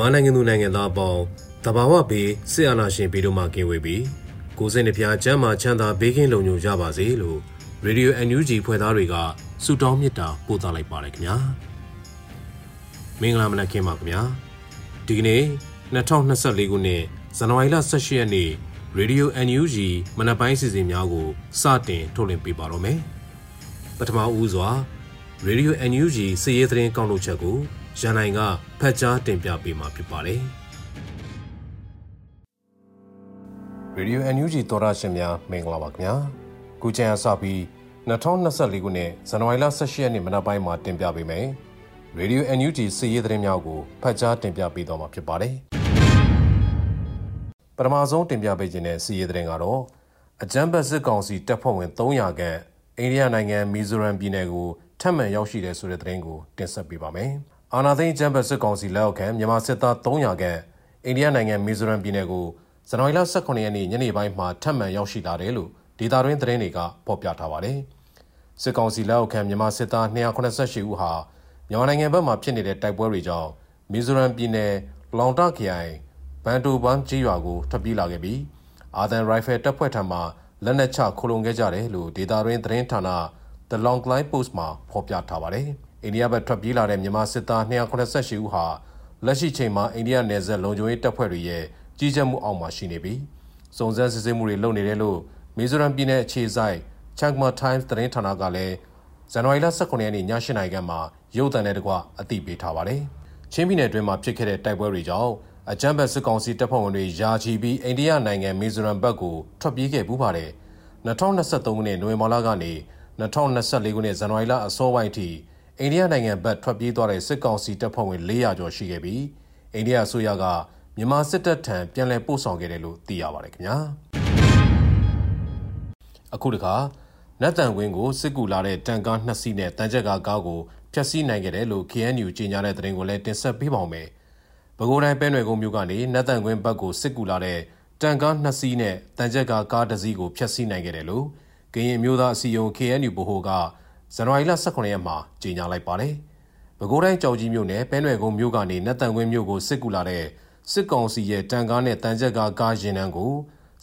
မြန်မာနိုင်ငံသူနိုင်ငံသားအပေါင်းတဘာဝဘေးစစ်အာဏာရှင်ဘေးတို့မှကင်းဝေးပြီးကိုစိတ်နှပြချမ်းမာချမ်းသာဘေးကင်းလုံခြုံကြပါစေလို့ Radio NUG ဖွဲ့သားတွေကဆုတောင်းမေတ္တာပို့သလိုက်ပါတယ်ခင်ဗျာမင်္ဂလာမနက်ခင်းပါခင်ဗျာဒီကနေ့2024ခုနှစ်ဇန်နဝါရီလ18ရက်နေ့ Radio NUG မနက်ပိုင်းစီစဉ်များကိုစတင်ထုတ်လွှင့်ပေးပါတော့မယ်ပထမဦးစွာ Radio NUG စီးရဲသတင်းကောက်လို့ချက်ကို ရန်နိုင်ကဖတ်ကြားတင်ပြပေးမှာဖြစ်ပါတယ်။ Radio NUG သောရရှင်များမင်္ဂလာပါခင်ဗျာ။ခုချိန်အစပြီး2024ခုနှစ်ဇန်နဝါရီလ18ရက်နေ့မနက်ပိုင်းမှာတင်ပြပေးမယ်။ Radio NUG စီးရီးသတင်းများကိုဖတ်ကြားတင်ပြပေးသွားမှာဖြစ်ပါတယ်။ပထမဆုံးတင်ပြပေးခြင်းတဲ့စီးရီးသတင်းကတော့အကြမ်းဖက်စစ်ကောင်စီတပ်ဖွဲ့ဝင်300ခန့်အိန္ဒိယနိုင်ငံမီဇိုရမ်ပြည်နယ်ကိုထပ်မံရောက်ရှိတဲ့ဆိုတဲ့သတင်းကိုတင်ဆက်ပေးပါမယ်။ အာနာသိန်းကျမ်းပတ်စစ်ကောင်စီလက်အောက်ခံမြန်မာစစ်သား300ခန့်အိန္ဒိယနိုင်ငံမီဇိုရမ်ပြည်နယ်ကိုဇန်နဝါရီလ18ရက်နေ့ညနေပိုင်းမှာထပ်မံရောက်ရှိလာတယ်လို့ဒေတာတွင်းသတင်းတွေကဖော်ပြထားပါတယ်။စစ်ကောင်စီလက်အောက်ခံမြန်မာစစ်သား288ဦးဟာမြန်မာနိုင်ငံဘက်မှာဖြစ်နေတဲ့တိုက်ပွဲတွေကြောင့်မီဇိုရမ်ပြည်နယ်လောင်တာခရိုင်ဘန်တိုဘန်ကြီးရွာကိုထွက်ပြေးလာခဲ့ပြီးအာသန်ရိုင်ဖယ်တပ်ဖွဲ့ထံမှလက်နက်ချခိုလုံခဲ့ကြတယ်လို့ဒေတာတွင်းသတင်းဌာန The Long Line Post မှာဖော်ပြထားပါတယ်။ အိန္ဒိယဘက်ထွက်ပြေးလာတဲ့မြန်မာစစ်သား288ဦးဟာလက်ရှိချိန်မှာအိန္ဒိယနယ်စပ်လုံခြုံရေးတပ်ဖွဲ့တွေရဲ့ကြီးကြပ်မှုအောက်မှာရှိနေပြီးစုံစမ်းစစ်ဆေးမှုတွေလုပ်နေတယ်လို့မီဇိုရမ်ပြည်နယ်အခြေစိုက် Changma Times သတင်းဌာနကလည်းဇန်နဝါရီလ18ရက်နေ့ည8:00နာရီခန့်မှာရုပ်သံနဲ့တကွအသိပေးထားပါတယ်။ချင်းပြည်နယ်အတွင်းမှာဖြစ်ခဲ့တဲ့တိုက်ပွဲတွေကြောင့်အကြမ်းဖက်စစ်ကောင်စီတပ်ဖွဲ့ဝင်တွေယာချီပြီးအိန္ဒိယနိုင်ငံမီဇိုရမ်ဘက်ကိုထွက်ပြေးခဲ့ပူးပါတယ်။2023ခုနှစ်နိုဝင်ဘာလကနေ2024ခုနှစ်ဇန်နဝါရီလအစောပိုင်းထိ အိန္ဒိယနိုင်ငံဘက်ထွက်ပြေးသွားတဲ့စစ်ကောင်စီတပ်ဖွဲ့ဝင်400ကျော်ရှိခဲ့ပြီးအိန္ဒိယအစိုးရကမြန်မာစစ်တပ်ထံပြန်လည်ပို့ဆောင်ခဲ့တယ်လို့သိရပါတယ်ခင်ဗျာအခုတခါနတ်တန်ကွင်းကိုစစ်ကူလာတဲ့တန်ကားနှစ်စီးနဲ့တန်ချက်ကားကားကိုဖျက်ဆီးနိုင်ခဲ့တယ်လို့ KNU ကြေညာတဲ့သတင်းကိုလည်းတင်ဆက်ပေးပါောင်းမယ်ပဲခူးတိုင်းပဲနယ်ကုန်းမြို့ကနေနတ်တန်ကွင်းဘက်ကိုစစ်ကူလာတဲ့တန်ကားနှစ်စီးနဲ့တန်ချက်ကားကားတစ်စီးကိုဖျက်ဆီးနိုင်ခဲ့တယ်လို့ကရင်မျိုးသားအစည်းအရုံး KNU ဗဟိုက ဇန်နဝါရီလ18ရက်မှာကြေညာလိုက်ပါတယ်။ပဲခူးတိုင်းကြောက်ကြီးမြို့နယ်ပဲနွယ်ကုန်းမြို့ကနေနတ်တန်ကွင်းမြို့ကိုစစ်ကူလာတဲ့စစ်ကောင်စီရဲ့တန်ကားနဲ့တန်ချက်ကားကားရင်တန်းကို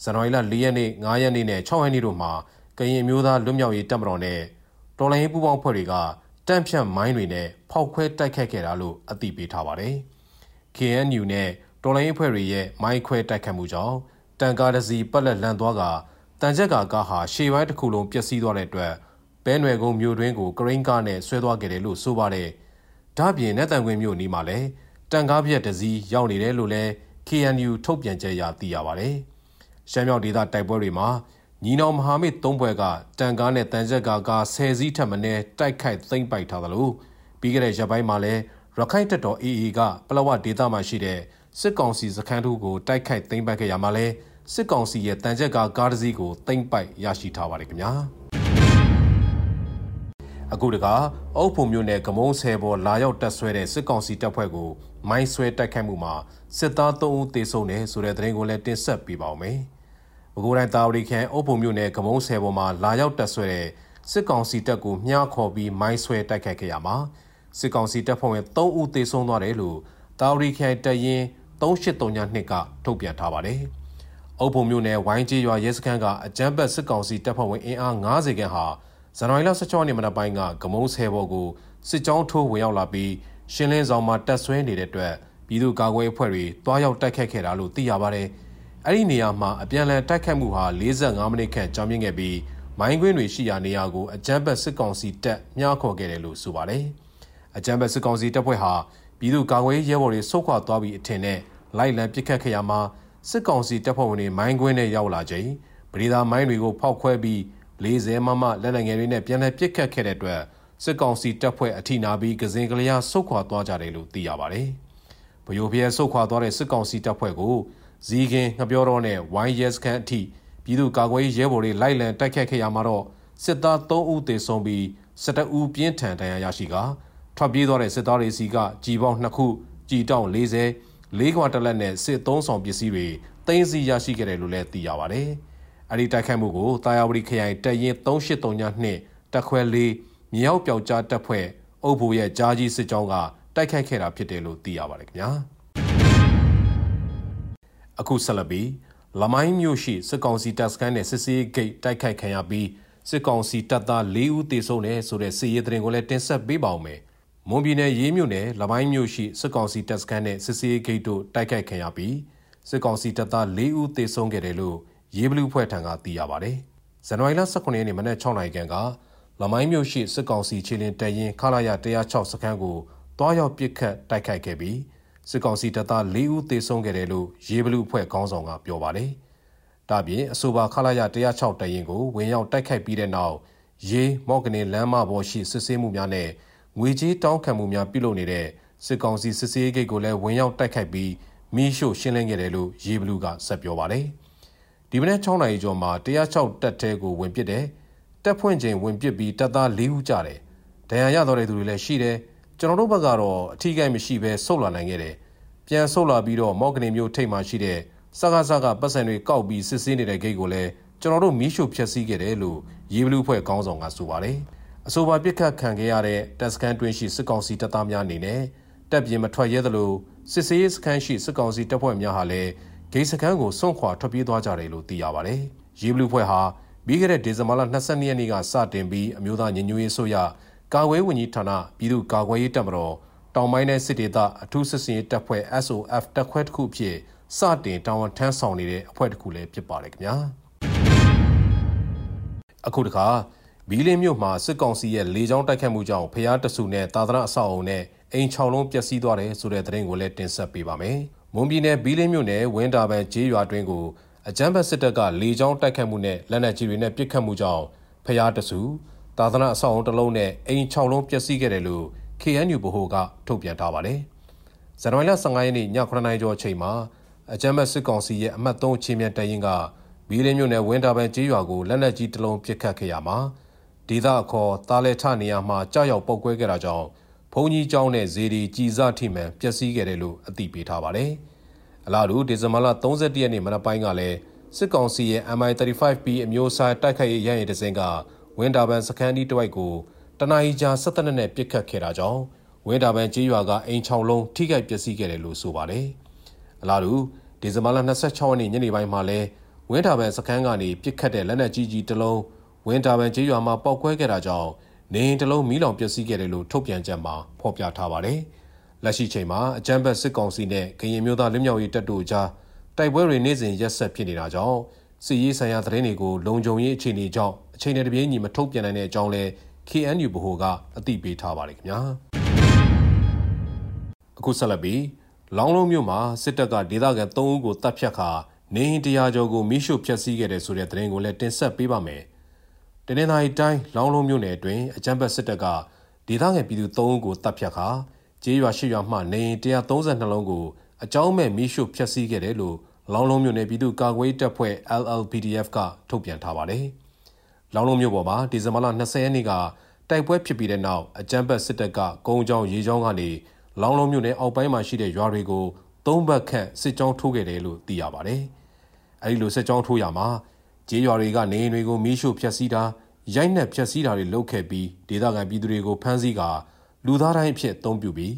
ဇန်နဝါရီလ4ရက်နေ့5ရက်နေ့နဲ့6ရက်နေ့တို့မှာကရင်မျိုးသားလွတ်မြောက်ရေးတပ်မတော်နဲ့တော်လိုင်းပူးပေါင်းဖွဲ့တွေကတန့်ဖြတ်မိုင်းတွေနဲ့ဖောက်ခွဲတိုက်ခတ်ခဲ့တာလို့အသိပေးထားပါတယ်။ KNU နဲ့တော်လိုင်းအဖွဲ့တွေရဲ့မိုင်းခွဲတိုက်ခတ်မှုကြောင့်တန်ကားတစ်စီးပက်လက်လန်သွားကတန်ချက်ကာကားဟာရှေ့ပိုင်းတစ်ခုလုံးပျက်စီးသွားတဲ့အတွက် ပဲနွယ်ကုန်းမြို့တွင်းကိုကရိန်းကားနဲ့ဆွဲသွားခဲ့တယ်လို့ဆိုပါတယ်။ဒါ့အပြင်နတ်တန်ကွင်းမြို့နီးမှာလည်းတန်ကားပြက်တစည်းရောက်နေတယ်လို့လည်း KNU ထုတ်ပြန်ချက်အရသိရပါတယ်။ရှမ်းမြောက်ဒေသတိုက်ပွဲတွေမှာညီနောင်မဟာမိတ်သုံးဘွဲကတန်ကားနဲ့တန်ချက်ကားကားဆယ်စီးထပ်မင်းတိုက်ခိုက်သိမ်းပိုက်ထားသလိုပြီးခဲ့တဲ့ရက်ပိုင်းမှာလည်းရခိုင်တပ်တော် AA ကပလောဝဒေသမှာရှိတဲ့စစ်ကောင်စီစခန်းထုကိုတိုက်ခိုက်သိမ်းပိုက်ခဲ့ရမှာလဲစစ်ကောင်စီရဲ့တန်ချက်ကားကားတစ်စီးကိုသိမ်းပိုက်ရရှိထားပါတယ်ခင်ဗျာ။ အခုတကအုပ်ဖို့မျိုးနဲ့ကမုံဆယ်ပေါ်လာရောက်တက်ဆွဲတဲ့စစ်ကောင်စီတပ်ဖွဲ့ကိုမိုင်းဆွဲတိုက်ခိုက်မှုမှာစစ်သား3ဦးသေဆုံးတယ်ဆိုတဲ့သတင်းကိုလည်းတင်ဆက်ပေးပါောင်းမယ်။ပဲခူးတိုင်းတာဝတီခန်အုပ်ဖို့မျိုးနဲ့ကမုံဆယ်ပေါ်မှာလာရောက်တက်ဆွဲတဲ့စစ်ကောင်စီတပ်ကိုမြှားခေါ်ပြီးမိုင်းဆွဲတိုက်ခိုက်ခဲ့ရမှာစစ်ကောင်စီတပ်ဖွဲ့ဝင်3ဦးသေဆုံးသွားတယ်လို့တာဝတီခန်တရင်3832ကထုတ်ပြန်ထားပါတယ်။အုပ်ဖို့မျိုးနဲ့ဝိုင်းကြီးရွာရဲစခန်းကအကြမ်းဖက်စစ်ကောင်စီတပ်ဖွဲ့ဝင်အင်အား90ခန့်ဟာ ဇဇန်နဝါရီလ16ရက်နေ့မနက်ပိုင်းကဂမုံဆယ်ဘော်ကိုစစ်ကြောင်းထိုးဝင်ရောက်လာပြီးရှင်းလင်းဆောင်မှာတက်ဆွဲနေတဲ့အတွက်ပြည်သူ့ကာကွယ်အဖွဲ့တွေတွားရောက်တိုက်ခတ်ခဲ့တာလို့သိရပါတယ်။အဲ့ဒီနေရာမှာအပြန်အလှန်တိုက်ခတ်မှုဟာ45မိနစ်ခန့်ကြာမြင့်ခဲ့ပြီးမိုင်းကွင်းတွေရှိရာနေရာကိုအကြမ်းဖက်စစ်ကောင်စီတပ်မြှားခေါ်ခဲ့တယ်လို့ဆိုပါတယ်။အကြမ်းဖက်စစ်ကောင်စီတပ်ဖွဲ့ဟာပြည်သူ့ကာကွယ်ရေးရဲဘော်တွေဆုတ်ခွာသွားပြီးအထင်နဲ့လိုက်လံပစ်ခတ်ခဲ့ရမှာစစ်ကောင်စီတပ်ဖွဲ့ဝင်တွေမိုင်းကွင်းနဲ့ရောက်လာချိန်ပရိသာမိုင်းတွေကိုဖောက်ခွဲပြီး 40မမလက်နက်ငယ်တွေနဲ့ပြန်လည်ပစ်ခတ်ခဲ့တဲ့အတွက်စစ်ကောင်စီတပ်ဖွဲ့အထိနာပြီးကစင်ကလျာဆုတ်ခွာသွားကြတယ်လို့သိရပါတယ်။ဗယိုဖျဲဆုတ်ခွာသွားတဲ့စစ်ကောင်စီတပ်ဖွဲ့ကိုဇီကင်ငပြောတော်နဲ့ဝိုင်းရဲစခန်းအထိပြည်သူ့ကာကွယ်ရေးရဲဘော်တွေလိုက်လံတိုက်ခတ်ခဲ့ရမှာတော့စစ်သား3ဦးသေဆုံးပြီး12ဦးပြင်းထန်ဒဏ်ရာရရှိကာထွက်ပြေးသွားတဲ့စစ်သားတွေစီကကြီးပေါင်း2ခုကြီးတောင်း40လေးခွာတလက်နဲ့စစ်သုံးဆောင်ပစ္စည်းတွေတင်းစီရရှိခဲ့တယ်လို့လည်းသိရပါတယ်။ အဲဒီတိုက်ခိုက်မှုကိုတာယာဝတီခရိုင်တပ်ရင်း383ည2တက်ခွဲ4မြောက်ပြောက်ကြားတပ်ဖွဲ့အုပ်ဖို့ရဲ့ကြားကြီးစစ်ကြောင်းကတိုက်ခိုက်ခဲ့တာဖြစ်တယ်လို့သိရပါတယ်ခင်ဗျာ။အခုဆက်လက်ပြီးလမိုင်းမြို့ရှိစစ်ကောင်စီတပ်စခန်းနဲ့စစ်စေးဂိတ်တိုက်ခိုက်ခံရပြီးစစ်ကောင်စီတပ်သား၄ဦးသေဆုံးတယ်ဆိုတဲ့စစ်ရေးသတင်းကိုလည်းတင်ဆက်ပေးပါဦးမယ်။မွန်ပြည်နယ်ရေးမြို့နယ်လမိုင်းမြို့ရှိစစ်ကောင်စီတပ်စခန်းနဲ့စစ်စေးဂိတ်တို့တိုက်ခိုက်ခံရပြီးစစ်ကောင်စီတပ်သား၄ဦးသေဆုံးခဲ့တယ်လို့ ရေးဘလူးဖွဲ့ထံကသိရပါတယ်။ဇန်နဝါရီလ18ရက်နေ့မနက်6နာရီခန့်ကလမိုင်းမြို့ရှိစစ်ကောင်စီခြေလင်းတပ်ရင်းခလာရ106စခန်းကိုတွားရောက်ပစ်ခတ်တိုက်ခိုက်ခဲ့ပြီးစစ်ကောင်စီတပ်သား၄ဦးသေဆုံးခဲ့တယ်လို့ရေးဘလူးအဖွဲ့ခေါင်းဆောင်ကပြောပါတယ်။ဒါပြင်အဆိုပါခလာရ106တပ်ရင်းကိုဝင်ရောက်တိုက်ခိုက်ပြီးတဲ့နောက်ရေးမော့ကနေလမ်းမပေါ်ရှိစစ်ဆေးမှုများနဲ့ငွေကြေးတောင်းခံမှုများပြုလုပ်နေတဲ့စစ်ကောင်စီစစ်ဆေးဂိတ်ကိုလည်းဝင်ရောက်တိုက်ခိုက်ပြီးမီးရှို့ရှင်းလင်းခဲ့တယ်လို့ရေးဘလူးကဆက်ပြောပါတယ်။ ဒီမနေ့6နာရီကျော်မှာ106တပ်ထဲကိုဝင်ပစ်တယ်တက်ဖွင့်ချိန်ဝင်ပစ်ပြီးတပ်သား၄ဦးကြတယ်။ဒဏ်ရာရတော့တဲ့သူတွေလည်းရှိတယ်။ကျွန်တော်တို့ဘက်ကတော့အထီးကိုက်မရှိဘဲဆုတ်လာနိုင်ခဲ့တယ်။ပြန်ဆုတ်လာပြီးတော့မော့ကနေမျိုးထိတ်မှရှိတဲ့စကားစကားပတ်စံတွေကောက်ပြီးစစ်ဆေးနေတဲ့ဂိတ်ကိုလည်းကျွန်တော်တို့မီးရှို့ဖျက်ဆီးခဲ့တယ်လို့ရေးဘလူးဖွဲ့ခေါင်းဆောင်ကဆိုပါတယ်။အဆိုပါပြစ်ခတ်ခံခဲ့ရတဲ့တပ်စခန်းတွင်းရှိစစ်ကောင်စီတပ်သားများအနေနဲ့တပ်ပြင်မထွက်ရဲသလိုစစ်စေးစခန်းရှိစစ်ကောင်စီတပ်ဖွဲ့များဟာလည်း ဂိတ်စခန်းကိုစွန့်ခွာထွက်ပြေးသွားကြတယ်လို့သိရပါတယ်။ရေးဘလူးဖွဲ့ဟာပြီးခဲ့တဲ့ဒီဇင်ဘာလ22ရက်နေ့ကစတင်ပြီးအမျိုးသားညီညွတ်ရေးဆိုရကာကွယ်ဝင်ကြီးဌာနပြည်သူ့ကာကွယ်ရေးတပ်မတော်တောင်ပိုင်းနယ်စစ်ဒေသအထူးစစ်စင်ရေးတပ်ဖွဲ့ SOF တပ်ခွဲတစ်ခုဖြစ်စတင်တာဝန်ထမ်းဆောင်နေတဲ့အဖွဲ့တစ်ခုလည်းဖြစ်ပါတယ်ခင်ဗျာအခုတခါဘီလင်းမြို့မှာစစ်ကောင်စီရဲ့လေကြောင်းတိုက်ခတ်မှုကြောင့်ဖျားတဆူနဲ့တာသနာအဆောက်အုံနဲ့အိမ်6လုံးပျက်စီးသွားတယ်ဆိုတဲ့သတင်းကိုလည်းတင်ဆက်ပေးပါမယ်။ မွန်ပြည်နယ်ဘီလင်းမြို့နယ်ဝင်းတာပန်ကျေးရွာတွင်းကိုအကြမ်းဖက်စစ်တပ်ကလေကြောင်းတိုက်ခတ်မှုနဲ့လက်နက်ကြီးတွေနဲ့ပစ်ခတ်မှုကြောင့်ဖျားတဆူသာသနာအဆောက်အုံတစ်လုံးနဲ့အိမ်6လုံးပျက်စီးခဲ့တယ်လို့ KNU ဗဟိုကထုတ်ပြန်ထားပါတယ်။ဇန်နဝါရီလ15ရက်နေ့ည9:00နာရီကျော်အချိန်မှာအကြမ်းဖက်စစ်ကောင်စီရဲ့အမှတ်3ချင်းမြတ်တရင်ကဘီလင်းမြို့နယ်ဝင်းတာပန်ကျေးရွာကိုလက်နက်ကြီးတစ်လုံးပစ်ခတ်ခဲ့ရမှာဒေသအခေါ်တာလဲထနေရာမှာကြောက်ရောက်ပုတ်ကွဲခဲ့တာကြောင့်ဘုံ ကြီးကျောင်းနဲ့ဇေဒီကြည်စထိမှန်ပျက်စီးခဲ့တယ်လို့အသိပေးထားပါတယ်။အလားတူဒီဇင်ဘာလ31ရက်နေ့မနက်ပိုင်းကလည်းစစ်ကောင်စီရဲ့ MI35B အမျိုးအစားတိုက်ခိုက်ရေးရရင်တစင်ကဝင်းတာပန်စခန်းဒီတဝိုက်ကိုတနအီကြာ17နှစ်နဲ့ပြစ်ခတ်ခဲ့တာကြောင့်ဝင်းတာပန်ကျေးရွာကအိမ်6လုံးထိခိုက်ပျက်စီးခဲ့တယ်လို့ဆိုပါတယ်။အလားတူဒီဇင်ဘာလ26ရက်နေ့ညနေပိုင်းမှာလဲဝင်းတာပန်စခန်းကနေပြစ်ခတ်တဲ့လက်နက်ကြီးကြီးတစ်လုံးဝင်းတာပန်ကျေးရွာမှာပောက်ကွဲခဲ့တာကြောင့် နေအိမ်တစ်လုံးမီးလောင်ပျက်စီးခဲ့တယ်လို့ထုတ်ပြန်ချက်မှာဖော်ပြထားပါတယ်။လက်ရှိချိန်မှာအကြမ်းဖက်စစ်ကောင်စီနဲ့ကရင်မျိုးသားလူမျိုးရေးတပ်တို့ကြားတိုက်ပွဲတွေနေ့စဉ်ရက်ဆက်ဖြစ်နေတာကြောင့်စစ်ရေးဆိုင်ရာသတင်းတွေကိုလုံခြုံရေးအခြေအနေကြောင့်အချိန်နဲ့တပြေးညီမထုတ်ပြန်နိုင်တဲ့အကြောင်းလဲ KNU ဗဟိုကအသိပေးထားပါတယ်ခင်ဗျာအခုဆက်လက်ပြီးလောင်းလုံးမြို့မှာစစ်တပ်ကဒေသခံ3ဦးကိုတပ်ဖြတ်ခါနေဟင်တရားကျော်ကိုမိရှုဖျက်ဆီးခဲ့တဲ့ဆိုတဲ့သတင်းကိုလည်းတင်ဆက်ပေးပါမယ် တနင်္သာရီတိုင်းလောင်းလုံးမြို့နယ်အတွင်းအကြမ်းဖက်စစ်တပ်ကဒေသခံပြည်သူ3ဦးကိုတပ်ဖြတ်ခါကျေးရွာရှိရွာမှနေ132လုံးကိုအကြောင်းမဲ့မိရှုဖျက်ဆီးခဲ့တယ်လို့လောင်းလုံးမြို့နယ်ပြည်သူ့ကာကွယ်တပ်ဖွဲ့ LLPDF ကထုတ်ပြန်ထားပါတယ်။လောင်းလုံးမြို့ပေါ်မှာဒီဇင်ဘာလ20ရက်နေ့ကတိုက်ပွဲဖြစ်ပြီးတဲ့နောက်အကြမ်းဖက်စစ်တပ်ကကုန်းချောင်းရေချောင်းကနေလောင်းလုံးမြို့နယ်အောက်ပိုင်းမှာရှိတဲ့ရွာတွေကိုသုံးဘက်ခန့်စစ်ကြောင်းထိုးခဲ့တယ်လို့သိရပါတယ်။အဲဒီလိုစစ်ကြောင်းထိုးရမှာ ကျေးရွာတွေကနေအိမ်တွေကိုမီးရှို့ဖျက်ဆီးတာရိုက်နှက်ဖျက်ဆီးတာတွေလုပ်ခဲ့ပြီးဒေသခံပြည်သူတွေကိုဖမ်းဆီးကာလူသားတိုင်းအဖြစ်အသုံးပြုပြီး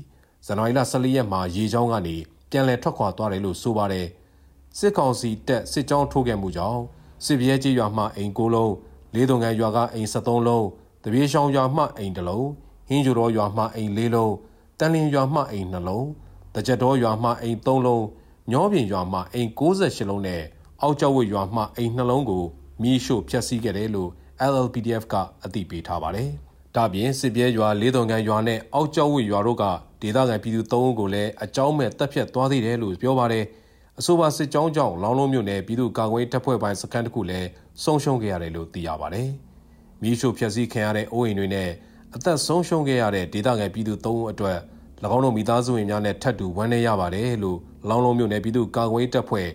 ဇန်နဝါရီလ14ရက်မှာရေချောင်းကနေပြန်လည်ထွက်ခွာသွားတယ်လို့ဆိုပါတယ်။စစ်ကောင်စီတပ်စစ်ကြောင်းထိုးခဲ့မှုကြောင့်စစ်ပြဲကြီးရွာမှအိမ်9လုံးလေးတုံငန်းရွာကအိမ်73လုံးတပြေရှောင်ရွာမှအိမ်တစ်လုံးဟင်းကျူတော်ရွာမှအိမ်၄လုံးတန်လင်းရွာမှအိမ်2လုံးတကြက်တော်ရွာမှအိမ်3လုံးညောပြင်ရွာမှအိမ်68လုံးနဲ့ အောက်ကျောက်ဝတ်ရွာမှအိမ်2လုံးကိုမီးရှို့ဖျက်ဆီးခဲ့တယ်လို့ LLPDF ကအသိပေးထားပါတယ်။ဒါပြင်စစ်ပြဲရွာလေးတုံကန်ရွာနဲ့အောက်ကျောက်ဝတ်ရွာတို့ကဒေသခံပြည်သူ၃ဦးကိုလည်းအကြောင်းမဲ့တပ်ဖြတ်သွားသေးတယ်လို့ပြောပါတယ်။အဆိုပါစစ်ကြောင်းကြောင့်လောင်းလုံးမြို့နယ်ပြည်သူ့ကာကွယ်တပ်ဖွဲ့ပိုင်းစခန်းတစ်ခုလည်းဆုံးရှုံးခဲ့ရတယ်လို့သိရပါတယ်။မီးရှို့ဖျက်ဆီးခံရတဲ့အိုးအိမ်တွေနဲ့အသက်ဆုံးရှုံးခဲ့ရတဲ့ဒေသခံပြည်သူ၃ဦးအတွက်၎င်းတို့မိသားစုဝင်များနဲ့ထပ်တူဝမ်းနည်းရပါတယ်လို့လောင်းလုံးမြို့နယ်ပြည်သူ့ကာကွယ်တပ်ဖွဲ့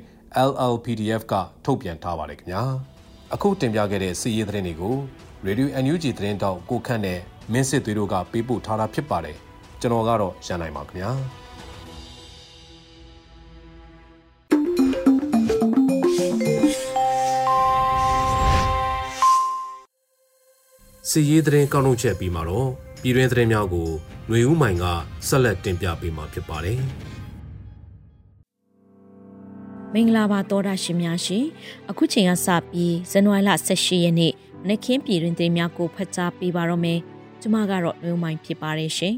LLPDF ကထုတ်ပြန်ထားပါတယ်ခင်ဗျာအခုတင်ပြခဲ့တဲ့စီးရီးသတင်းတွေကို Radio NUG သတင်းတောက်ကိုခန့်နဲ့မင်းစစ်သွေးတို့ကပေးပို့ထားတာဖြစ်ပါတယ်ကျွန်တော်ကတော့ရန်နိုင်ပါခင်ဗျာစီရေးသတင်းကောက်နှုတ်ချက်ပြီးမှာတော့ပြည်တွင်းသတင်းများကိုຫນွေဦးမိုင်ကဆက်လက်တင်ပြပေးမှာဖြစ်ပါတယ်။ မင်္ဂလာပါသောတာရှင်များရှင်အခုချိန်ကစပြီးဇန်နဝါရီလ18ရက်နေ့နက်ခင်းပြည်တွင်သတင်းများကိုဖတ်ကြားပေးပါတော့မယ်ကျွန်မကတော့နှုံမိုင်းဖြစ်ပါတယ်ရှင်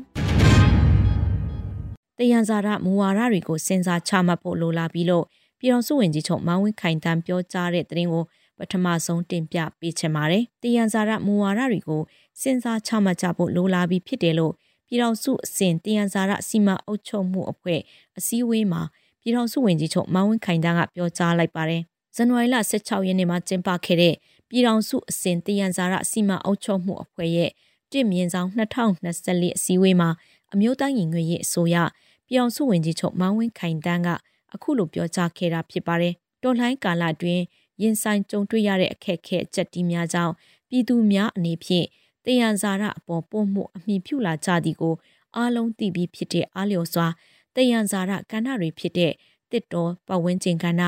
တယံဇာရမူဝါဒတွေကိုစဉ်းစားချမှတ်ဖို့လိုလာပြီးလို့ပြည်တော်စုဝင်ကြီးချုပ်မောင်ဝင်းခိုင်တန်းပြောကြားတဲ့သတင်းကိုပထမဆုံးတင်ပြပေးချင်ပါတယ်တယံဇာရမူဝါဒတွေကိုစဉ်းစားချမှတ်ကြဖို့လိုလာပြီးဖြစ်တယ်လို့ပြည်တော်စုအစဉ်တယံဇာရစီမံအုပ်ချုပ်မှုအဖွဲ့အစည်းအဝေးမှာ ပြည်ထောင်စုဝန်ကြီးချုပ်မောင်ဝင်းခိုင်တန်းကပြောကြားလိုက်ပါတယ်။ဇန်နဝါရီလ16ရက်နေ့မှာကျင်းပခဲ့တဲ့ပြည်ထောင်စုအစဉ်တယံဇာရစီမံအုပ်ချုပ်မှုအဖွဲ့ရဲ့တင့်မြင့်ဆောင်2024အစည်းအဝေးမှာအမျိုးသားညီညွတ်ရေးအစိုးရပြည်ထောင်စုဝန်ကြီးချုပ်မောင်ဝင်းခိုင်တန်းကအခုလိုပြောကြားခဲ့တာဖြစ်ပါတယ်။တော်လှန်ကာလအတွင်းရင်ဆိုင်ကြုံတွေ့ရတဲ့အခက်အခဲအကျက်တီးများကြောင့်ပြည်သူများအနေဖြင့်တယံဇာရအပေါ်ပို့မှုအမိပြုလာကြသည်ကိုအားလုံးသိပြီးဖြစ်တဲ့အားလျော်စွာ တယံဇာရကဏ္ဍတွေဖြစ်တဲ့တစ်တော်ပတ်ဝန်းကျင်ကဏ္ဍ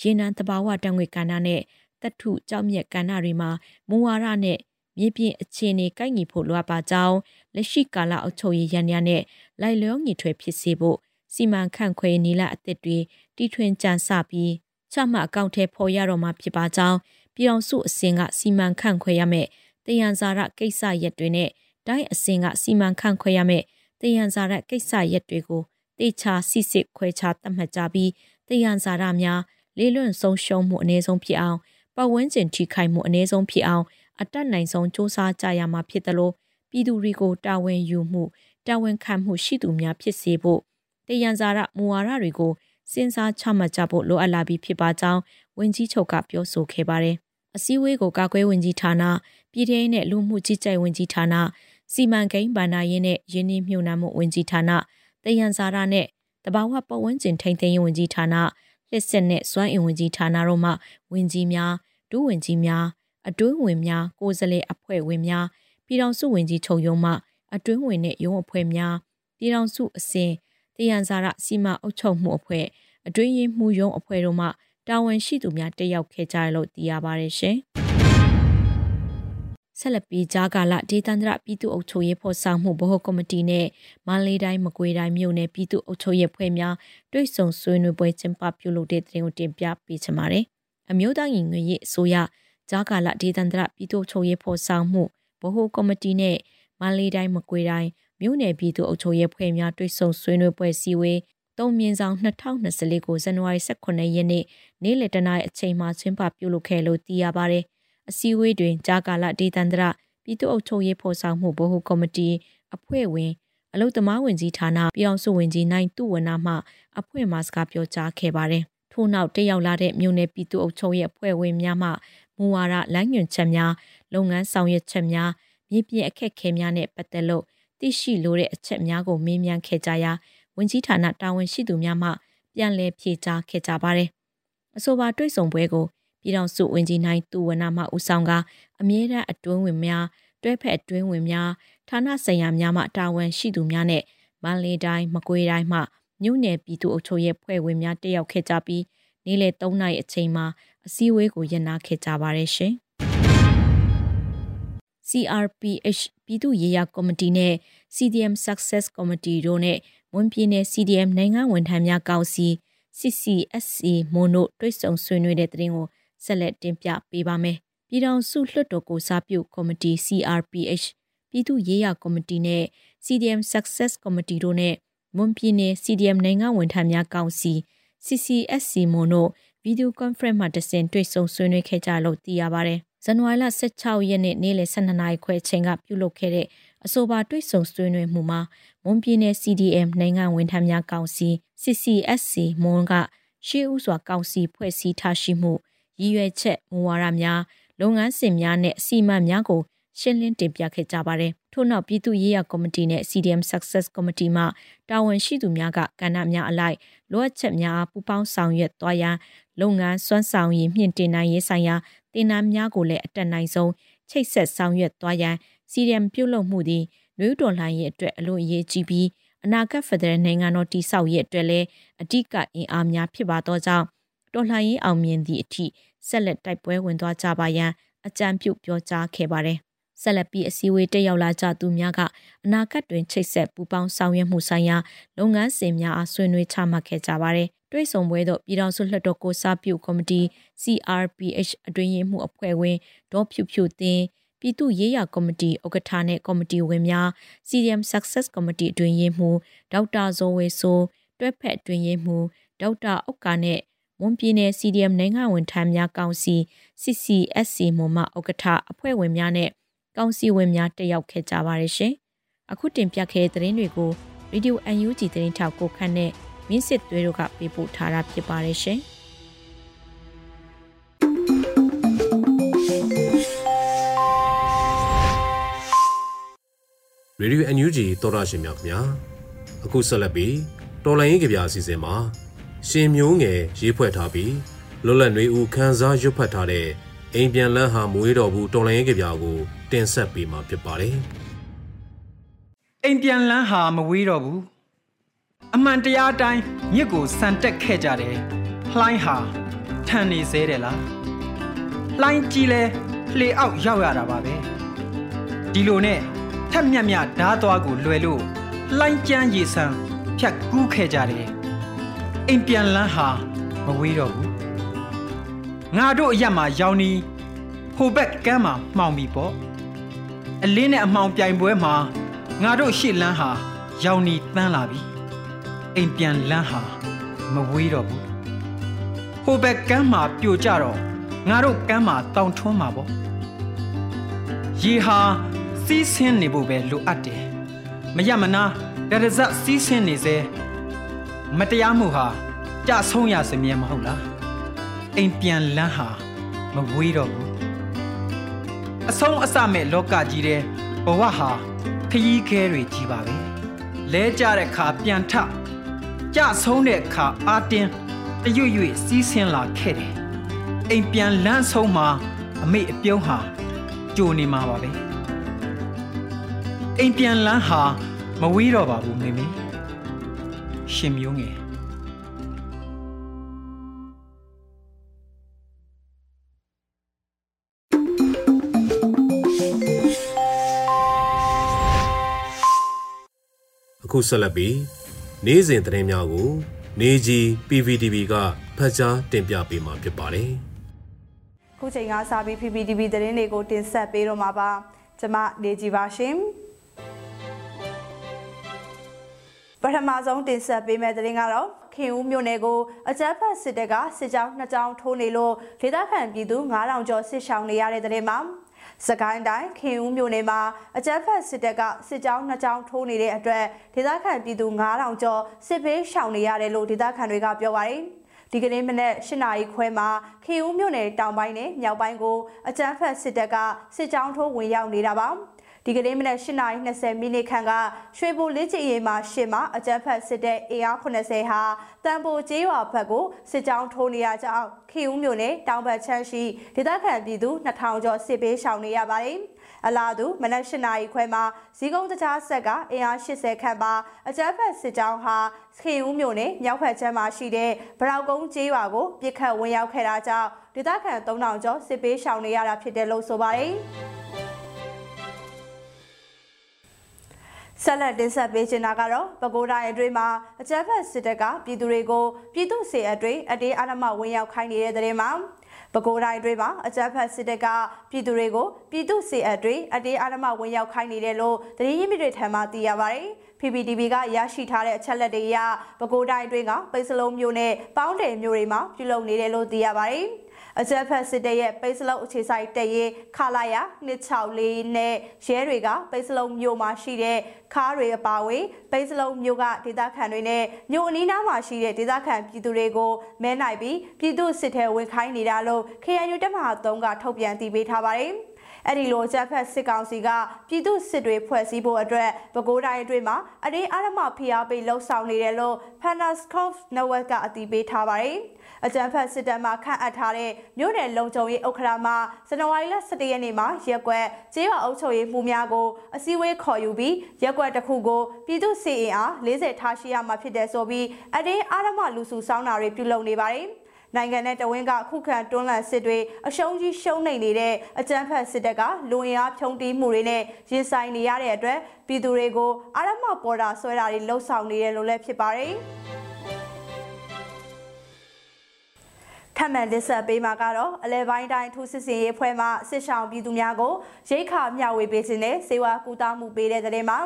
ရေနံတဘာဝတံငွေကဏ္ဍနဲ့တထုကြောက်မြက်ကဏ္ဍတွေမှာမူဝါဒနဲ့မြေပြင်အခြေအနေကိုက်ညီဖို့လိုအပ်ပါကြောင်းလက်ရှိကာလအုပ်ချုပ်ရေးရန်ရနဲ့လိုက်လျောညီထွေဖြစ်စေဖို့စီမံခန့်ခွဲနီလာအသစ်တွေတီထွင်ကြံစပြီးချမှတ်အကောင့်ထဲပေါ်ရတော့မှာဖြစ်ပါကြောင်းပြည်အောင်စုအစင်ကစီမံခန့်ခွဲရမယ်တယံဇာရကိစ္စရက်တွေနဲ့တိုင်းအစင်ကစီမံခန့်ခွဲရမယ်တယံဇာရကိစ္စရက်တွေကို တေချာစစ်စစ်ခွဲခြားသတ်မှတ်ကြပြီးတယံဇာရများလေးလွန့်ဆုံးရှုံးမှုအ ਨੇ ဆုံးဖြစ်အောင်ပတ်ဝန်းကျင်ထိခိုက်မှုအ ਨੇ ဆုံးဖြစ်အောင်အတက်နိုင်ဆုံးစ조사ကြရမှာဖြစ်တယ်လို့ပြည်သူတွေကိုတာဝန်ယူမှုတာဝန်ခံမှုရှိသူများဖြစ်စေဖို့တယံဇာရမူဝါဒတွေကိုစဉ်းစားချမှတ်ကြဖို့လိုအပ်လာပြီးဖြစ်ပါကြောင်းဝန်ကြီးချုပ်ကပြောဆိုခဲ့ပါတယ်။အစည်းအဝေးကိုကာကွယ်ဝင်ကြီးဌာနပြည်ထောင်နဲ့လူမှုကြီးကြပ်ဝင်ကြီးဌာနစီမံကိန်းဗန္ဒာရေးနဲ့ရင်းနှီးမြှုပ်နှံမှုဝင်ကြီးဌာန တယံဇာရနဲ့တဘာဝပတ်ဝန်းကျင်ထိန်းသိမ်းရေးဝန်ကြီးဌာနလက်ဆက်နဲ့စွမ်းအင်ဝန်ကြီးဌာနတို့မှဝန်ကြီးများဒုဝန်ကြီးများအတွင်းဝင်များကိုယ်စားလှယ်အဖွဲ့ဝင်များပြည်ထောင်စုဝန်ကြီးချုပ်ရုံးမှအတွင်းဝင်နဲ့ရုံးအဖွဲ့များပြည်ထောင်စုအစဉ်တယံဇာရစီမံအုပ်ချုပ်မှုအဖွဲ့အတွင်းရေးမှူးရုံးအဖွဲ့တို့မှတာဝန်ရှိသူများတက်ရောက်ခဲ့ကြရလို့သိရပါတယ်ရှင်။ ဆက်လက်ပြီးကြားကာလဒေသန္တရပြည်သူ့အုပ်ချုပ်ရေးဖော်ဆောင်မှုဗဟိုကော်မတီနဲ့မန္တလေးတိုင်းမကွေးတိုင်းမြို့နယ်ပြည်သူ့အုပ်ချုပ်ရေးဖွဲ့များတွိတ်ဆုံဆွေးနွေးပွဲကျင်းပပြုလုပ်တဲ့တင်ကိုတင်ပြပေးချင်ပါတယ်။အမျိုးသားညီညွတ်ရေးအစိုးရကြားကာလဒေသန္တရပြည်သူ့အုပ်ချုပ်ရေးဖော်ဆောင်မှုဗဟိုကော်မတီနဲ့မန္တလေးတိုင်းမကွေးတိုင်းမြို့နယ်ပြည်သူ့အုပ်ချုပ်ရေးဖွဲ့များတွိတ်ဆုံဆွေးနွေးပွဲစည်းဝေးတုံမြင့်ဆောင်2024ကိုဇန်နဝါရီ18ရက်နေ့နေ့လယ်တနာရီအချိန်မှာကျင်းပပြုလုပ်ခဲ့လို့သိရပါတယ်။ အစည်းအဝေးတွင်ကြာကာလဒေသန္တရပြည်သူ့အုပ်ချုပ်ရေးဖော်ဆောင်မှုဗဟိုကော်မတီအဖွဲ့ဝင်အလုသမားဝင်ကြီးဌာနပြည်အောင်စုဝင်ကြီးနိုင်သူဝနာမှအဖွဲ့မှစကားပြောကြားခဲ့ပါတယ်။ထို့နောက်တက်ရောက်လာတဲ့မြို့နယ်ပြည်သူ့အုပ်ချုပ်ရေးအဖွဲ့ဝင်များမှမူဝါဒလမ်းညွှန်ချက်များလုပ်ငန်းဆောင်ရွက်ချက်များမြေပြင်အခက်အခဲများနဲ့ပတ်သက်လို့သိရှိလိုတဲ့အချက်များကိုမေးမြန်းခဲ့ကြရာဝင်ကြီးဌာနတာဝန်ရှိသူများမှပြန်လည်ဖြေကြားခဲ့ကြပါတယ်။အဆိုပါတွေ့ဆုံပွဲကို ပြည်ထောင်စုဝန်ကြီးနိုင်သူဝနာမှဦးဆောင်ကအမြဲတမ်းအတွင်းဝင်များတွဲဖက်အတွင်းဝင်များဌာနဆိုင်ရာများမှတာဝန်ရှိသူများနဲ့မန္တလေးတိုင်းမကွေးတိုင်းမှမြို့နယ်ပြည်သူ့အုပ်ချုပ်ရေးဖွဲ့ဝင်များတက်ရောက်ခဲ့ကြပြီးနေ့လယ်3နာရီအချိန်မှာအစည်းအဝေးကိုရနာခဲ့ကြပါတယ်ရှင်။ CRPH ပြည်သူ့ရေးရာကော်မတီနဲ့ CDM Success Committee တို့နဲ့မွန်ပြည်နယ် CDM နိုင်ငံဝန်ထမ်းများကောင်စီ CCSC မွန်တို့တွိတ်ဆုံဆွေးနွေးတဲ့တဲ့ရင်ကို ဆက်လက်တင်ပြပေးပါမယ်ပြည်ထောင်စုလွှတ်တော်ကိုစားပြုကော်မတီ CRPH ပြည်သူ့ရေးရာကော်မတီနဲ့ CDM Success Committee တို့နဲ့မွန်ပြည်နယ် CDM နိုင်ငံဝန်ထမ်းများကောင်စီ CCSC မွန်တို့ဗီဒီယိုကွန်ဖရင့်မှာတဆင့်တွေ့ဆုံဆွေးနွေးခဲ့ကြလို့သိရပါတယ်။ဇန်နဝါရီလ16ရက်နေ့နေ့လယ်12နာရီခွဲချိန်ကပြုလုပ်ခဲ့တဲ့အဆိုပါတွေ့ဆုံဆွေးနွေးမှုမှာမွန်ပြည်နယ် CDM နိုင်ငံဝန်ထမ်းများကောင်စီ CCSC မွန်ကရှေးဥစွာကောင်စီဖွဲ့စည်းထားရှိမှု ရည်ရွယ်ချက်မူဝါဒများလုပ်ငန်းစဉ်များနဲ့အစီအမံများကိုရှင်းလင်းတင်ပြခဲ့ကြပါတယ်။ထို့နောက်ပြည်သူ့ရေးရာကော်မတီနဲ့ CDM Success Committee မှတာဝန်ရှိသူများကကဏ္ဍများအလိုက်လိုအပ်ချက်များပူးပေါင်းဆောင်ရွက်သွားရန်လုပ်ငန်းစွမ်းဆောင်ရည်မြင့်တင်နိုင်ရေးဆိုင်ရာတင်နန်းများကိုလည်းအတက်နိုင်ဆုံးချိတ်ဆက်ဆောင်ရွက်သွားရန် CDM ပြုလုပ်မှုသည်လူ့တော်လှန်ရေးအတွက်အလွန်အရေးကြီးပြီးအနာဂတ်ဖက်ဒရယ်နိုင်ငံတော်တည်ဆောက်ရေးအတွက်လည်းအဓိကအင်အားများဖြစ်ပါသောကြောင့် တော်လှန်ရေးအောင်မြင်သည့်အထိဆက်လက်တိုက်ပွဲဝင်သွားကြပါရန်အကြံပြုပြောကြားခဲ့ပါတယ်ဆက်လက်ပြီးအစည်းအဝေးတက်ရောက်လာကြသူများကအနာဂတ်တွင်ချိတ်ဆက်ပူးပေါင်းဆောင်ရွက်မှုဆိုင်ရာလုပ်ငန်းစဉ်များအားဆွေးနွေးချမှတ်ခဲ့ကြပါတယ်။တွဲဆောင်ပွဲသို့ပြည်ထောင်စုလွှတ်တော်ကိုစားပြုကော်မတီ CRPH အတွင်းရေးမှူးအဖွဲ့ဝင်ဒေါ်ဖြူဖြူတင်ပြည်သူ့ရေးရာကော်မတီဥက္ကဋ္ဌနဲ့ကော်မတီဝင်များ CDM Success Committee အတွင်းရေးမှူးဒေါက်တာဇော်ဝေဆိုးတွဲဖက်အတွင်းရေးမှူးဒေါက်တာဥက္ကာနဲ့ မွန်ပြည်နယ် CDM နိုင်ငံဝန်ထမ်းများကောင်စီ CCSC မွန်မဥက္ကဋ္ဌအဖွဲ့ဝင်များနဲ့ကောင်စီဝင်များတက်ရောက်ခဲ့ကြပါတယ်ရှင်။အခုတင်ပြခဲ့တဲ့သတင်းတွေကို Radio UNG သတင်းထောက်ကိုခန့်နဲ့မင်းစစ်သွေးတို့ကပေးပို့ထားတာဖြစ်ပါတယ်ရှင်။ရေဒီယို NUG သောတာရှင်များခင်ဗျာအခုဆက်လက်ပြီးတော်လိုင်းရေးကြပြအစီအစဉ်မှာ ရှင်မျိုးငယ်ရေးဖွဲ့ထားပြီးလွတ်လပ်နေဦးခန်းစားရွတ်ဖတ်ထားတဲ့အိမ်ပြန်လန်းဟာမွေးတော်ဘူးတော်လိုင်းရေးကြပြကိုတင်ဆက်ပေးမှာဖြစ်ပါတယ်အိမ်ပြန်လန်းဟာမဝေးတော့ဘူးအမှန်တရားအတိုင်းမြစ်ကိုစံတက်ခဲ့ကြတယ်လှိုင်းဟာထန်နေသေးတယ်လားလှိုင်းကြီးလဲလှေအောက်ရောက်ရတာပါပဲဒီလိုနဲ့ထက်မြက်မြဓားသွားကိုလွယ်လို့လှိုင်းကျန်းရေဆန်းဖြတ်ကူးခဲ့ကြတယ် အိမ်ပြန်လန်းဟာမဝေးတော့ဘူးငါတို့အရက်မှာရောင်နီဟိုဘက်ကမ်းမှာမှောင်ပြီပေါ့အလင်းနဲ့အမှောင်ပြိုင်ပွဲမှာငါတို့ရှေ့လန်းဟာရောင်နီတန်းလာပြီအိမ်ပြန်လန်းဟာမဝေးတော့ဘူးဟိုဘက်ကမ်းမှာပြိုကျတော့ငါတို့ကမ်းမှာတောင်ထွန်းမှာပေါ့ရေဟာစီးဆင်းနေဖို့ပဲလိုအပ်တယ်မရမနာဒရဇက်စီးဆင်းနေစေ မတရားမှုဟာကြဆုံးရစမြဲမဟုတ်လားအိမ်ပြန်လန်းဟာမဝေးတော့ဘူးအဆုံးအစမဲ့လောကကြီးတဲ့ဘဝဟာခရီးခဲတွေကြီးပါပဲလဲကြတဲ့ခါပြန်ထကြဆုံးတဲ့ခါအာတင်းတရွရွစီးဆင်းလာခဲ့တယ်အိမ်ပြန်လန်းဆုံးမှာအမေအပြုံးဟာကြိုနေမှာပါပဲအိမ်ပြန်လန်းဟာမဝေးတော့ပါဘူးမေမေ ရှင်မျိုးငယ်အခုဆက်လက်ပြီးနေ့စဉ်သတင်းများကို နေကြီး PVTV ကဖတ်ကြားတင်ပြပေးမှာဖြစ်ပါတယ်။ခုချိန်ကစပြီး PPTV သတင်းတွေကိုတင်ဆက်ပေးတော့မှာပါ။ကျွန်မနေကြီးပါရှင်။ ထမဆုံးတင်ဆက်ပေးမယ့်သတင်းကတော့ခင်ဦးမြို့နယ်ကိုအကြမ်းဖက်စစ်တပ်ကစစ်ကြောင်းနှစ်ကြောင်းထိုးနေလို့ဒေသခံပြည်သူ9000ကျော်စစ်ရှောင်နေရတဲ့တဲ့မှာစကိုင်းတိုင်းခင်ဦးမြို့နယ်မှာအကြမ်းဖက်စစ်တပ်ကစစ်ကြောင်းနှစ်ကြောင်းထိုးနေတဲ့အတွက်ဒေသခံပြည်သူ9000ကျော်စစ်ဘေးရှောင်နေရတယ်လို့ဒေသခံတွေကပြောပါတယ်ဒီကနေ့မနေ့၈နာရီခွဲမှာခေဦးမြို့နယ်တောင်ပိုင်းနဲ့မြောက်ပိုင်းကိုအကြမ်းဖက်စစ်တပ်ကစစ်ကြောင်းထိုးဝင်ရောက်နေတာပါ ဒီကနေ့မနက်8:20မိနစ်ခန့်ကရွှေဘိုလေးချီရင်မှာရှစ်မှာအကြမ်းဖက်စစ်တပ်အင်အား80ဟာတန်ပိုကျေးရွာဘက်ကိုစစ်ကြောင်းထိုးနေရကြောင်းခေဦးမြို့နယ်တောင်ဘက်ချမ်းရှိဒေသခံပြည်သူ2000ကျော်စစ်ပေးရှောင်နေရပါတယ်အလားတူမနက်၈နာရီခွဲမှာဇီးကုန်းတကြားဆက်ကအင်အား80ခန့်ပါအကြမ်းဖက်စစ်ကြောင်းဟာခေဦးမြို့နယ်မြောက်ဘက်ချမ်းမှာရှိတဲ့ဗရောက်ကုန်းကျေးရွာကိုပြစ်ခတ်ဝင်ရောက်ခဲ့တာကြောင့်ဒေသခံ3000ကျော်စစ်ပေးရှောင်နေရတာဖြစ်တယ်လို့ဆိုပါတယ် ဆက်လက်တင်ဆက်ပေးချင်တာကတော့ပဲခူးတိုင်းအတွင်းမှာအကြမ်းဖက်စစ်တပ်ကပြည်သူတွေကိုပြည်သူ့စေအတွင်းအတေးအဓမ္မဝင်ရောက်ခိုင်းနေတဲ့တဲ့မှာပဲခူးတိုင်းအတွင်းမှာအကြမ်းဖက်စစ်တပ်ကပြည်သူတွေကိုပြည်သူစစ်အပ်တွေအတေးအာဏမဝင်ရောက်ခိုင်းနေတယ်လို့သတင်းရင်းမြစ်တွေထံမှသိရပါတယ်။ PPTV ကရရှိထားတဲ့အချက်လက်တွေအရပဲခူးတိုင်းအတွင်းကပိတ်စလုံးမျိုးနဲ့ပေါင်းတယ်မျိုးတွေမှာပြုလုပ်နေတယ်လို့သိရပါတယ်။ အကြမ်းဖက်စစ်တပ်ရဲ့ပိတ်စလုံးအခြေဆိုင်တရေးခလာရ264နဲ့ရဲတွေကပိတ်စလုံးမြို့မှာရှိတဲ့ခါးတွေအပါအဝင်ပိတ်စလုံးမြို့ကဒေသခံတွေနဲ့မြို့အနီးနားမှာရှိတဲ့ဒေသခံပြည်သူတွေကိုမဲနိုင်ပြီးပြည်သူစစ်ထဲဝင်ခိုင်းနေတာလို့ KNU တပ်မဟာ3ကထုတ်ပြန်တည်ပေးထားပါတယ်။အဲ့ဒီလိုချက်ဖက်စစ်ကောင်စီကပြည်သူစစ်တွေဖွဲ့စည်းဖို့အတွက်ပဲခူးတိုင်းအတွင်းမှာအရေးအာရမဖိအားပေးလှုပ်ဆောင်နေတယ်လို့ Panascope Network ကအတည်ပြုထားပါတယ်။ အကြံဖတ်စစ်တပ်မှခန့်အပ်ထားတဲ့မြို့နယ်လုံခြုံရေးဥက္ကဋ္ဌမှဇန်နဝါရီလ17ရက်နေ့မှာရက်ကွက်ကျေးရွာအုပ်ချုပ်ရေးမှုများကိုအစည်းအဝေးခေါ်ယူပြီးရက်ကွက်တစ်ခုကိုပြည်သူစီအင်အား40ထားရှိရမှာဖြစ်တယ်ဆိုပြီးအတင်းအာရမလူစုဆောင်းတာတွေပြုလုပ်နေပါတယ်နိုင်ငံနဲ့တဝင်းကခုခံတွန်းလှန်စစ်တွေအရှုံးကြီးရှုံးနေနေတဲ့အကြမ်းဖက်စစ်တပ်ကလူအင်အားဖြုံတီးမှုတွေနဲ့ရင်ဆိုင်နေရတဲ့အတွက်ပြည်သူတွေကိုအာရမပေါ်တာဆွဲတာတွေလှုံ့ဆော်နေတယ်လို့လည်းဖြစ်ပါတယ်။ ထပ်မံလက်ဆက်ပေးမှာကတော့အလဲပိုင်းတိုင်းထူးစစ်စင်ရေးဖွဲ့မှစစ်ဆောင်ပြည်သူများကိုရိတ်ခါမျှဝေပေးခြင်းနဲ့စေဝါကူတာမှုပေးတဲ့တဲ့မှာ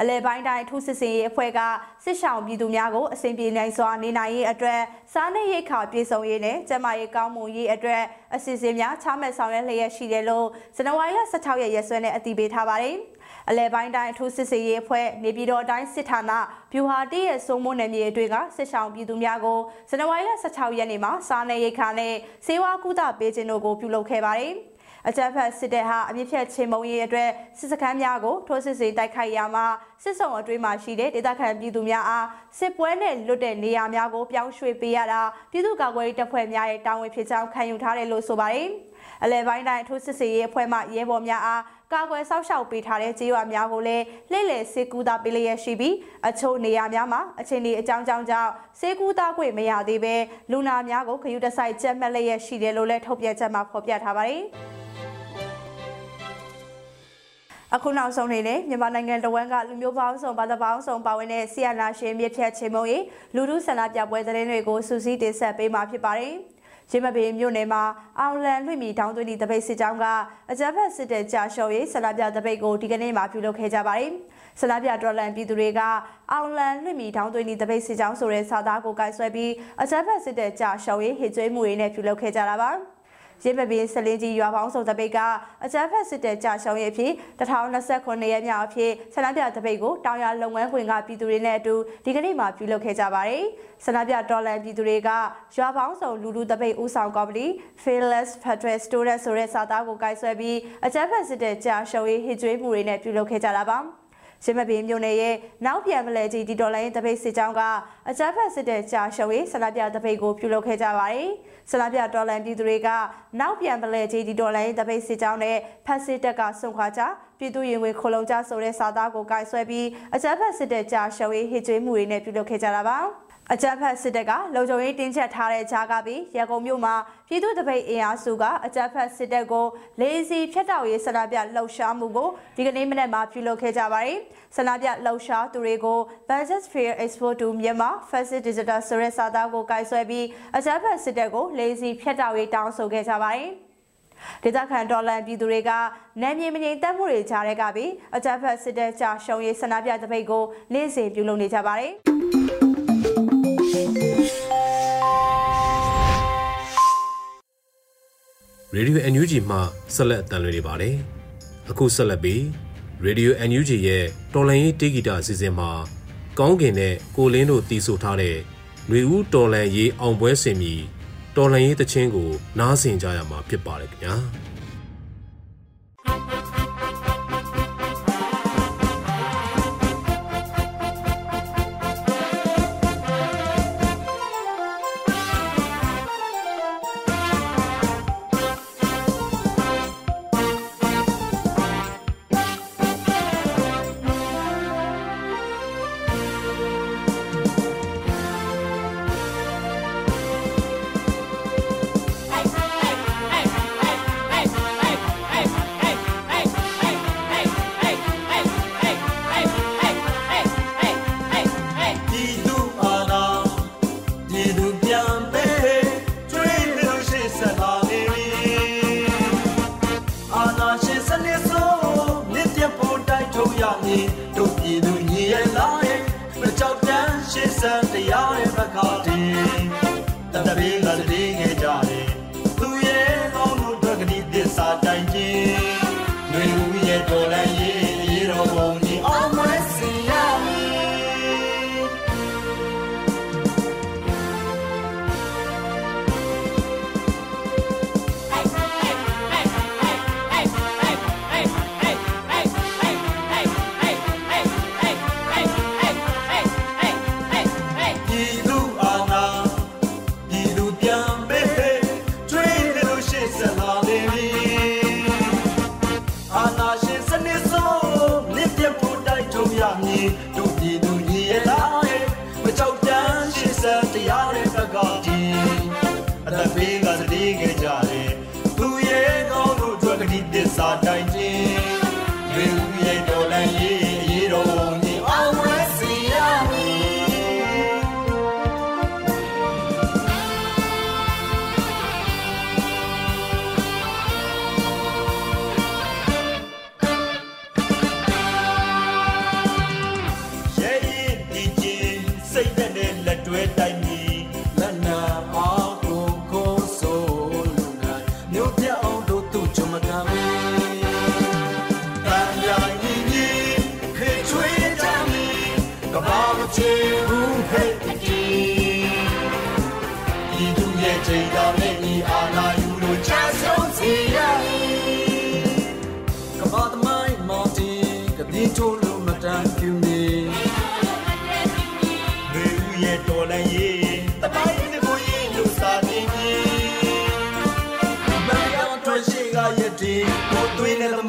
အလဲပိုင်းတိုင်းထူးစစ်စင်ရေးအဖွဲ့ကစစ်ဆောင်ပြည်သူများကိုအစဉ်ပြေနိုင်စွာနေနိုင်ရေးအတွက်စားနပ်ရိက္ခာပြည်စုံရေးနဲ့ကျန်းမာရေးကောင်းမွန်ရေးအတွက်အစီအစဉ်များချမှတ်ဆောင်ရွက်လျက်ရှိတယ်လို့ဇန်နဝါရီလ16ရက်ရက်စွဲနဲ့အတည်ပြုထားပါတယ်။ အလဲပိုင်းတိုင်းအထူးစစ်စေးရေးအဖွဲ့နေပြည်တော်တိုင်းစစ်ဌာနဗျူဟာတရဲ့စိုးမိုးနယ်မြေတွေကစစ်ဆောင်ပြည်သူများကိုဇန်နဝါရီလ16ရက်နေ့မှာစားနယ်ရိတ်ခါနဲ့စေဝါကုသပေးခြင်းတို့ကိုပြုလုပ်ခဲ့ပါတယ်။အကြမ်းဖက်စစ်တပ်ဟာအမြင့်ဖြတ်ချင်းမုံရေးအတွက်စစ်စခန်းများကိုထိုးစစ်စေတိုက်ခိုက်ရာမှာစစ်ဆောင်အတွင်းမှာရှိတဲ့ဒေသခံပြည်သူများအားစစ်ပွဲနဲ့လွတ်တဲ့နေရာများကိုပြောင်းရွှေ့ပေးရတာပြည်သူ့ကာကွယ်ရေးတပ်ဖွဲ့များရဲ့တာဝန်ဖြစ်ကြောင်းခံယူထားတယ်လို့ဆိုပါတယ်။အလဲပိုင်းတိုင်းထိုးစစ်စေရေးအဖွဲ့မှရဲဘော်များအား ကာကွယ်စောင့်ရှောက်ပေးထားတဲ့ကြေးရွာများကိုလည်းလှည့်လည်စေကူတာပေးလျက်ရှိပြီးအချို့နေရာများမှာအချင်းဒီအကြောင်းကြောင့်ကြောင့်စေကူတာခွင့်မရသေးဘဲလူနာများကိုခယူတဆိုင်ကြက်မှတ်လျက်ရှိတယ်လို့လည်းထုတ်ပြန်ချက်မှာဖော်ပြထားပါတယ်အခုနောက်ဆုံးနေနဲ့မြန်မာနိုင်ငံတဝန်းကလူမျိုးပေါင်းစုံဘာသာပေါင်းစုံပါဝင်တဲ့ဆီယနာရှင်မြစ်ဖြတ်ချင်းမုံရေးလူထုဆန္ဒပြပွဲသတင်းတွေကိုစူးစီးတင်ဆက်ပေးမှာဖြစ်ပါတယ်။ ရင်းမပင်မြို့နယ်မှာအောင်လန်လွှင့်မီတောင်းသွင်းသည့်တပိတ်စစ်ကြောင်းကအကြမ်းဖက်စစ်တဲ့ကြာရှော်ရေးဆန္ဒပြတပိတ်ကိုဒီကနေ့မှပြုလုပ်ခဲ့ကြပါတယ်။ဆန္ဒပြတော်လန်ပြည်သူတွေကအောင်လန်လွှင့်မီတောင်းသွင်းသည့်တပိတ်စစ်ကြောင်းဆိုတဲ့စာသားကိုကိုင်ဆွဲပြီးအကြမ်းဖက်စစ်တဲ့ကြာရှော်ရေးဟစ်ကြွေးမှုတွေနဲ့ပြုလုပ်ခဲ့ကြတာပါ။ ရင်းမပင်စလင်းကြီးရွာပေါင်းစုံတပိတ်ကအကြမ်းဖက်စစ်တဲ့ကြာရှောင်းရဲ့အဖြစ်2029ရက်မြောက်အဖြစ်ဆန္ဒပြတပိတ်ကိုတောင်ရလုပ်ငန်းခွင်ကပြည်သူတွေနဲ့အတူဒီကနေ့မှပြုလုပ်ခဲ့ကြပါတယ်။ဆန္ဒပြတော်လန်ပြည်သူတွေကရွာပေါင်းစုံလူလူတပိတ်ဦးဆောင်ကော်မတီ Fearless Federal Student ဆိုတဲ့စာသားကိုကိုင်ဆွဲပြီးအကြမ်းဖက်စစ်တဲ့ကြာရှောင်းရေးဟစ်ကြွေးမှုတွေနဲ့ပြုလုပ်ခဲ့ကြတာပါ။ ရင်းမပင်မြို့နယ်ရဲ့နောက်ပြန်မလဲကြီးဒီဒေါ်လာရင်တပိတ်စစ်ကြောင်းကအကြမ်းဖက်စစ်တဲ့ကြာရှုံးရေးဆန္ဒပြတပိတ်ကိုပြုလုပ်ခဲ့ကြပါတယ်။ဆန္ဒပြဒေါ်လာပြည်သူတွေကနောက်ပြန်မလဲကြီးဒီဒေါ်လာရင်တပိတ်စစ်ကြောင်းနဲ့ဖက်စစ်တပ်ကဆုံခွာကြပြည်သူရင်ဝင်ခလုံးကြဆိုတဲ့စာသားကိုကိုင်ဆွဲပြီးအကြမ်းဖက်စစ်တဲ့ကြာရှုံးရေးဟစ်ကြွေးမှုတွေနဲ့ပြုလုပ်ခဲ့ကြတာပါ။ အကြမ်းဖက်စစ်တပ်ကလုံခြုံရေးတင်းကျပ်ထားတဲ့ကြားကပြီးရန်ကုန်မြို့မှာပြည်သူ့တပိတ်အင်အားစုကအကြမ်းဖက်စစ်တပ်ကိုလေးစီဖျက်တောက်ရေးဆန္ဒပြလှုပ်ရှားမှုကိုဒီကနေ့မနက်မှာပြုလုပ်ခဲ့ကြပါတယ်။ဆန္ဒပြလှုပ်ရှားသူတွေကို Budget Fair Expo to Myanmar Facet Digital ဆိုတဲ့စာသားကိုကိုင်ဆွဲပြီးအကြမ်းဖက်စစ်တပ်ကိုလေးစီဖျက်တောက်ရေးတောင်းဆိုခဲ့ကြပါတယ်။ဒေသခံဒေါ်လာပြည်သူတွေကနာမည်မငြိမ်သက်မှုတွေကြားတဲ့ကပြီးအကြမ်းဖက်စစ်တပ်ကြာရှုံးရေးဆန္ဒပြတပိတ်ကိုနေ့စဉ်ပြုလုပ်နေကြပါတယ်။ ရေဒီယို NUG မှဆက်လက်အတန်လွှင့်နေပါတယ်။အခုဆက်လက်ပြီးရေဒီယို NUG ရဲ့တော်လန်ရေးတေဂီတာအစီအစဉ်မှာကောင်းကင်နဲ့ကိုလင်းတို့တီးဆိုထားတဲ့ຫນွေဦးတော်လန်ရေးအောင်ပွဲစင်မီတော်လန်ရေးတခြင်းကို နားဆင်ကြရမှာဖြစ်ပါတယ်ခင်ဗျာ။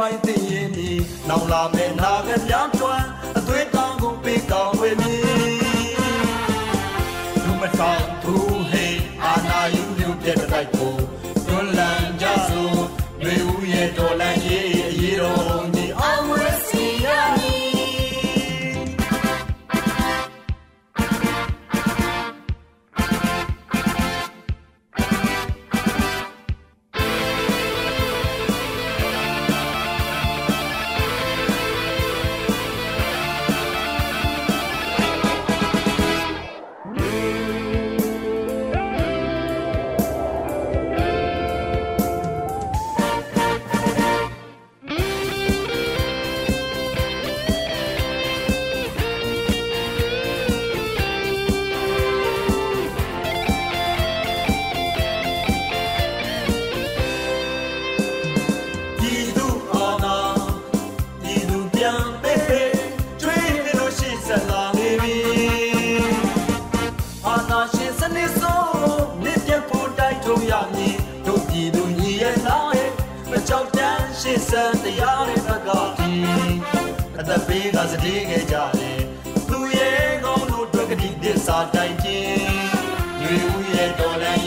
င်းသိရင်ဒီနောင်လာမဲ့နာကများကျွ တို့ပြည်သူညီရဲ့လားရဲ့မကြောက်တမ်းရှေ့ဆန်တရားရဲ့ဘက်ကဒီအသက်ပေးကစတေးခဲ့ကြတယ်သူရဲ့ကောင်းတို့အတွက်ကတိသစ္စာတိုင်ခြင်းရွေဦးရဲ့တော်လည်း